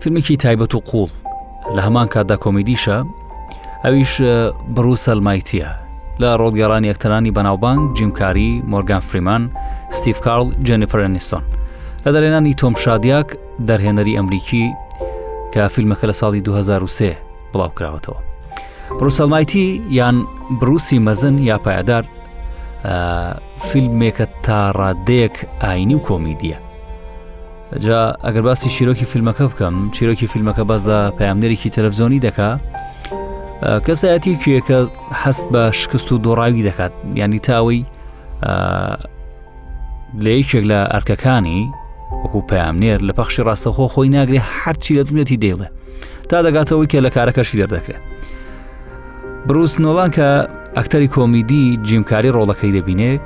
فیلمێکی تایبەت و قوڵ لە هەمان کاتدا کۆمیدیشە ئەویش بڕوو سەلمایتیە لە ڕۆڵگەڕانی ئەکتەرانی بەناوبانگ جیمکاری مۆرگان فریمان ستیف کارل جەنیفرەنیستۆن لە دەرێنانی تۆم شادیاک دەرهێنەری ئەمریکی کە فیلمەکە لە ساڵی 2023 بڵاو کراوەتەوە بروسەلمایتی یان بروسی مەزن یا پایدار فیلمێکە تا ڕادەیەک ئاینی و کۆمیدیە جا ئەگەر باسی چیرۆکی فیلمەکە بکەم چیرۆکی فیلمەکە باز لە پامنێرێکی تەلەڤزیۆنی دەکا کەسایەتی کوێەکە حەست بە شکست و دۆڕاوی دەکات ینی تاوەی لە یەکێک لە ئەرکەکانی وەکو پامنێر لە پەخشی ڕاستەخۆ خۆی ناگرێ هەرچی لە دنیەتی دەیڵێ تا دەگاتەوەی کە لە کارەکەشی دەردەکرێت بروس نۆڵان کە ئەکتەری کۆمیدی جیمکاری ڕۆڵەکەی دەبینێت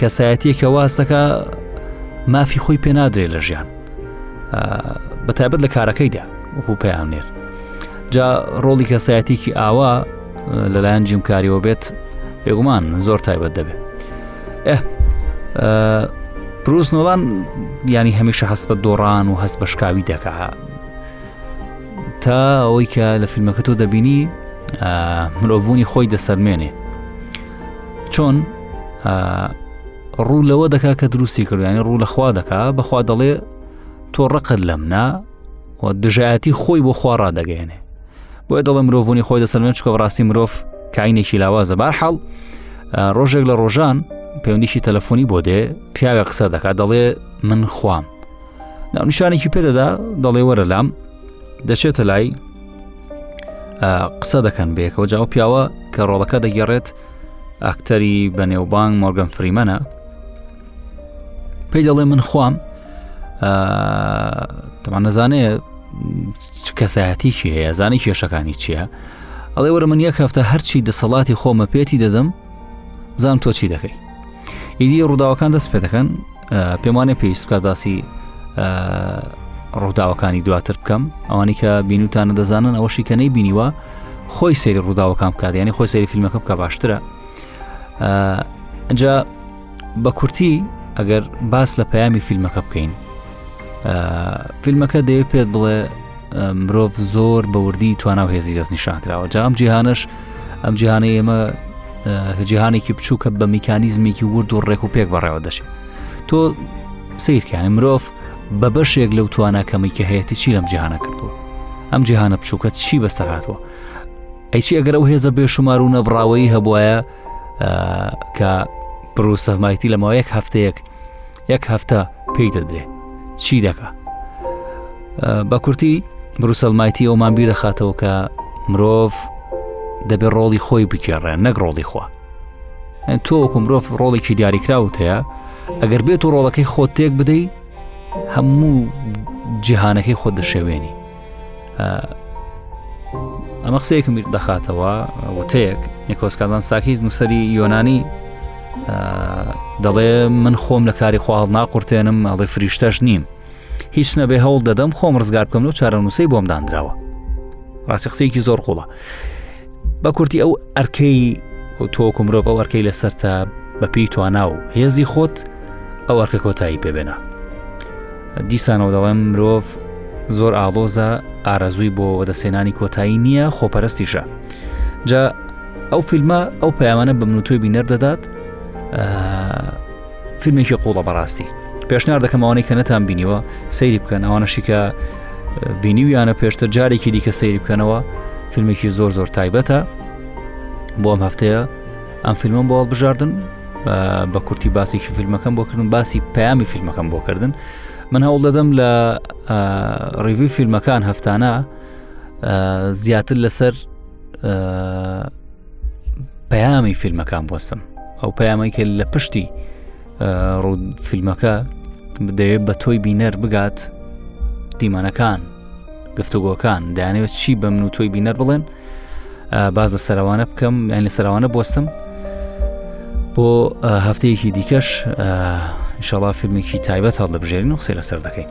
کەسایەتیەکە واستەکە مافی خۆی پێ نادرێت لە ژیان بە تایبەت لە کارەکەیدا وەکو پەیامنێر جا ڕۆڵی کەسایەتێکی ئاوا لەلایەن جیمکاریەوە بێت بێگومان زۆر تایبەت دەبێت ئە بروس نۆڵان ینی هەمیشە هەست بە دۆڕان و هەست بە شکاوی دەکە تا ئەوەی کە لە فیلمەکە تۆ دەبینی مرۆڤونی خۆی دەسەرمێنێ چۆن ڕوو لەوە دەکا کە دروستی کردیانی ڕوو لەخوا دەکا بەخوا دەڵێ تۆ ڕقت لەم نا و دژایەتی خۆی بۆ خوا ڕدەگەێنێ بۆیە دەڵێ مرۆڤونی خۆی دەسەلمێن چکە ڕاستی مرۆڤ کاینێکی لاوازە بارحاڵ ڕۆژێک لە ڕۆژان پەیوەندیشی تەلەفۆنی بۆ دێ پیاوێک قسە دەکات دەڵێ من خوام ناونیشانێکی پێدەدا دەڵێ وەرە لام دەچێتە لای قسە دەکەن بێکەوە جاو پیاوە کە ڕۆڵەکە دەگەڕێت ئاکتەری بە نێوبانگ مۆرگەم فریمەنە پێی دەڵێ من خوام تەمان نەزانێ کەسایەتیکی هەیە زانانی کێشەکانی چییە ئەڵێ وەرە من یەک هەفتە هەرچی دەسەڵاتی خۆمە پێێتی دەدەم زان تۆ چی دەکەی ئیدی ڕووداوەکان دەست پێ دەکەن پێم وانێ پێویست بکات باسی ڕووداوەکانی دواتر بکەم ئەوانی کە بینوتانە دەزانن ئەوە شیکەنەی بینیوە خۆی سەیری ڕووداوەکان بکات ینی خۆی سەری فیلمەکە بکە باشترە ئەجا بە کورتی ئەگەر باس لە پەیامی فیلمەکە بکەین فیلمەکە دەیە پێت بڵێ مرۆڤ زۆر بە وردی تواناو هێزی دەست نیشانکراوە جا ئەم جیهانش ئەم جیهانە ئێمە جیهانێکی بچووکە بە میکانیزمێکی ورد و ڕێک و پێک بەڕێوە دەچێت تۆ سیرکانی مرۆڤ بە بەشێک لەو توانە کەمی کە هەیەی چی لەم جیهانە کردووە ئەم جیهانە بچووکە چی بەسەر هاتووە ئەیچی ئەگەر ئەو هێزە بێشمار و نەبراوەی هەبواە کە پرۆسەفمایتی لە ماوەیەک هەفتەیەک یەک هەفتە پێی دەدرێ چی دەکا بە کورتی بروسەلمایتی ئەومان بیر دەخاتەوە کە مرۆڤ دەبێ ڕۆڵی خۆی بگێڕێن نەک ڕۆڵی خوا تۆ وەکو مرۆڤ ڕۆڵێکی دیاریکراوت هەیە ئەگەر بێت و ڕۆڵەکەی خۆت تێک بدەی هەموو جیهانەکەی خۆت دەشێوێنی ئەمە قسەیەکم بیر دەخاتەوە وتەیەک نیکۆس کازان ساکیز نووسری یۆنانی دەڵێ من خۆم لە کاری خواڵ ناقورتێنم ئەڵێ فریشتەش نیم هیچ نەبێ هەوڵ دەدەم خۆم ڕزگار بکەم و چارەنووسی بۆم دانراوە ڕاستی قسەیەکی زۆر قوڵە بە کورتی ئەو ئەرکەی تۆکو مرۆڤ ئەو ئەرکەی لەسەرتە بە پێی توانا و هێزی خۆت ئەو ئەرکە کۆتایی پێبێنە دیسانەوە دەڵێم مرۆڤ زۆر ئاڵۆزە ئارەزووی بۆ وەدەسێنانی کۆتایی نییە خۆپەرستیشە جا ئەو فیلمە ئەو پەیامانە بە منوتۆی بینەر دەدات فیلمێکی قوڵە بەڕاستی پێشنار دەکەم ئەوانەی کە نەتان بینیوە سەیری بکەن ئەوانەشی کە بینیویانە پێشتر جارێکی دیکە سەیری بکەنەوە فیلمێکی زۆر زۆر تایبەتە بۆ ئەم هەفتەیە ئەم فیلمم بۆ هەڵبژاردن بە کورتی باسێکی فیلمەکەم بۆ کردن باسی پەیامی فیلمەکەم بۆ کردن من هەوڵ دەدەم لە ڕیوی فیلمەکان هەفتانە زیاتر لەسەر پەیامی فیلمەکان بۆسم ئەو پەیامێکە لە پشتی ڕوو فیلمەکە دەوێت بە تۆی بینەر بگات دیمانەکان گفتوگۆکان دەیانەوێت چی بە من و تۆی بینەر بڵێن باز لە سەروانە بکەم یان لە سەروانە بستم بۆ هەفتەیەکی دیکەش شڵا فیلمێکی تایبەت هەڵدەبژێرین و قسەی لەسەر دەکەین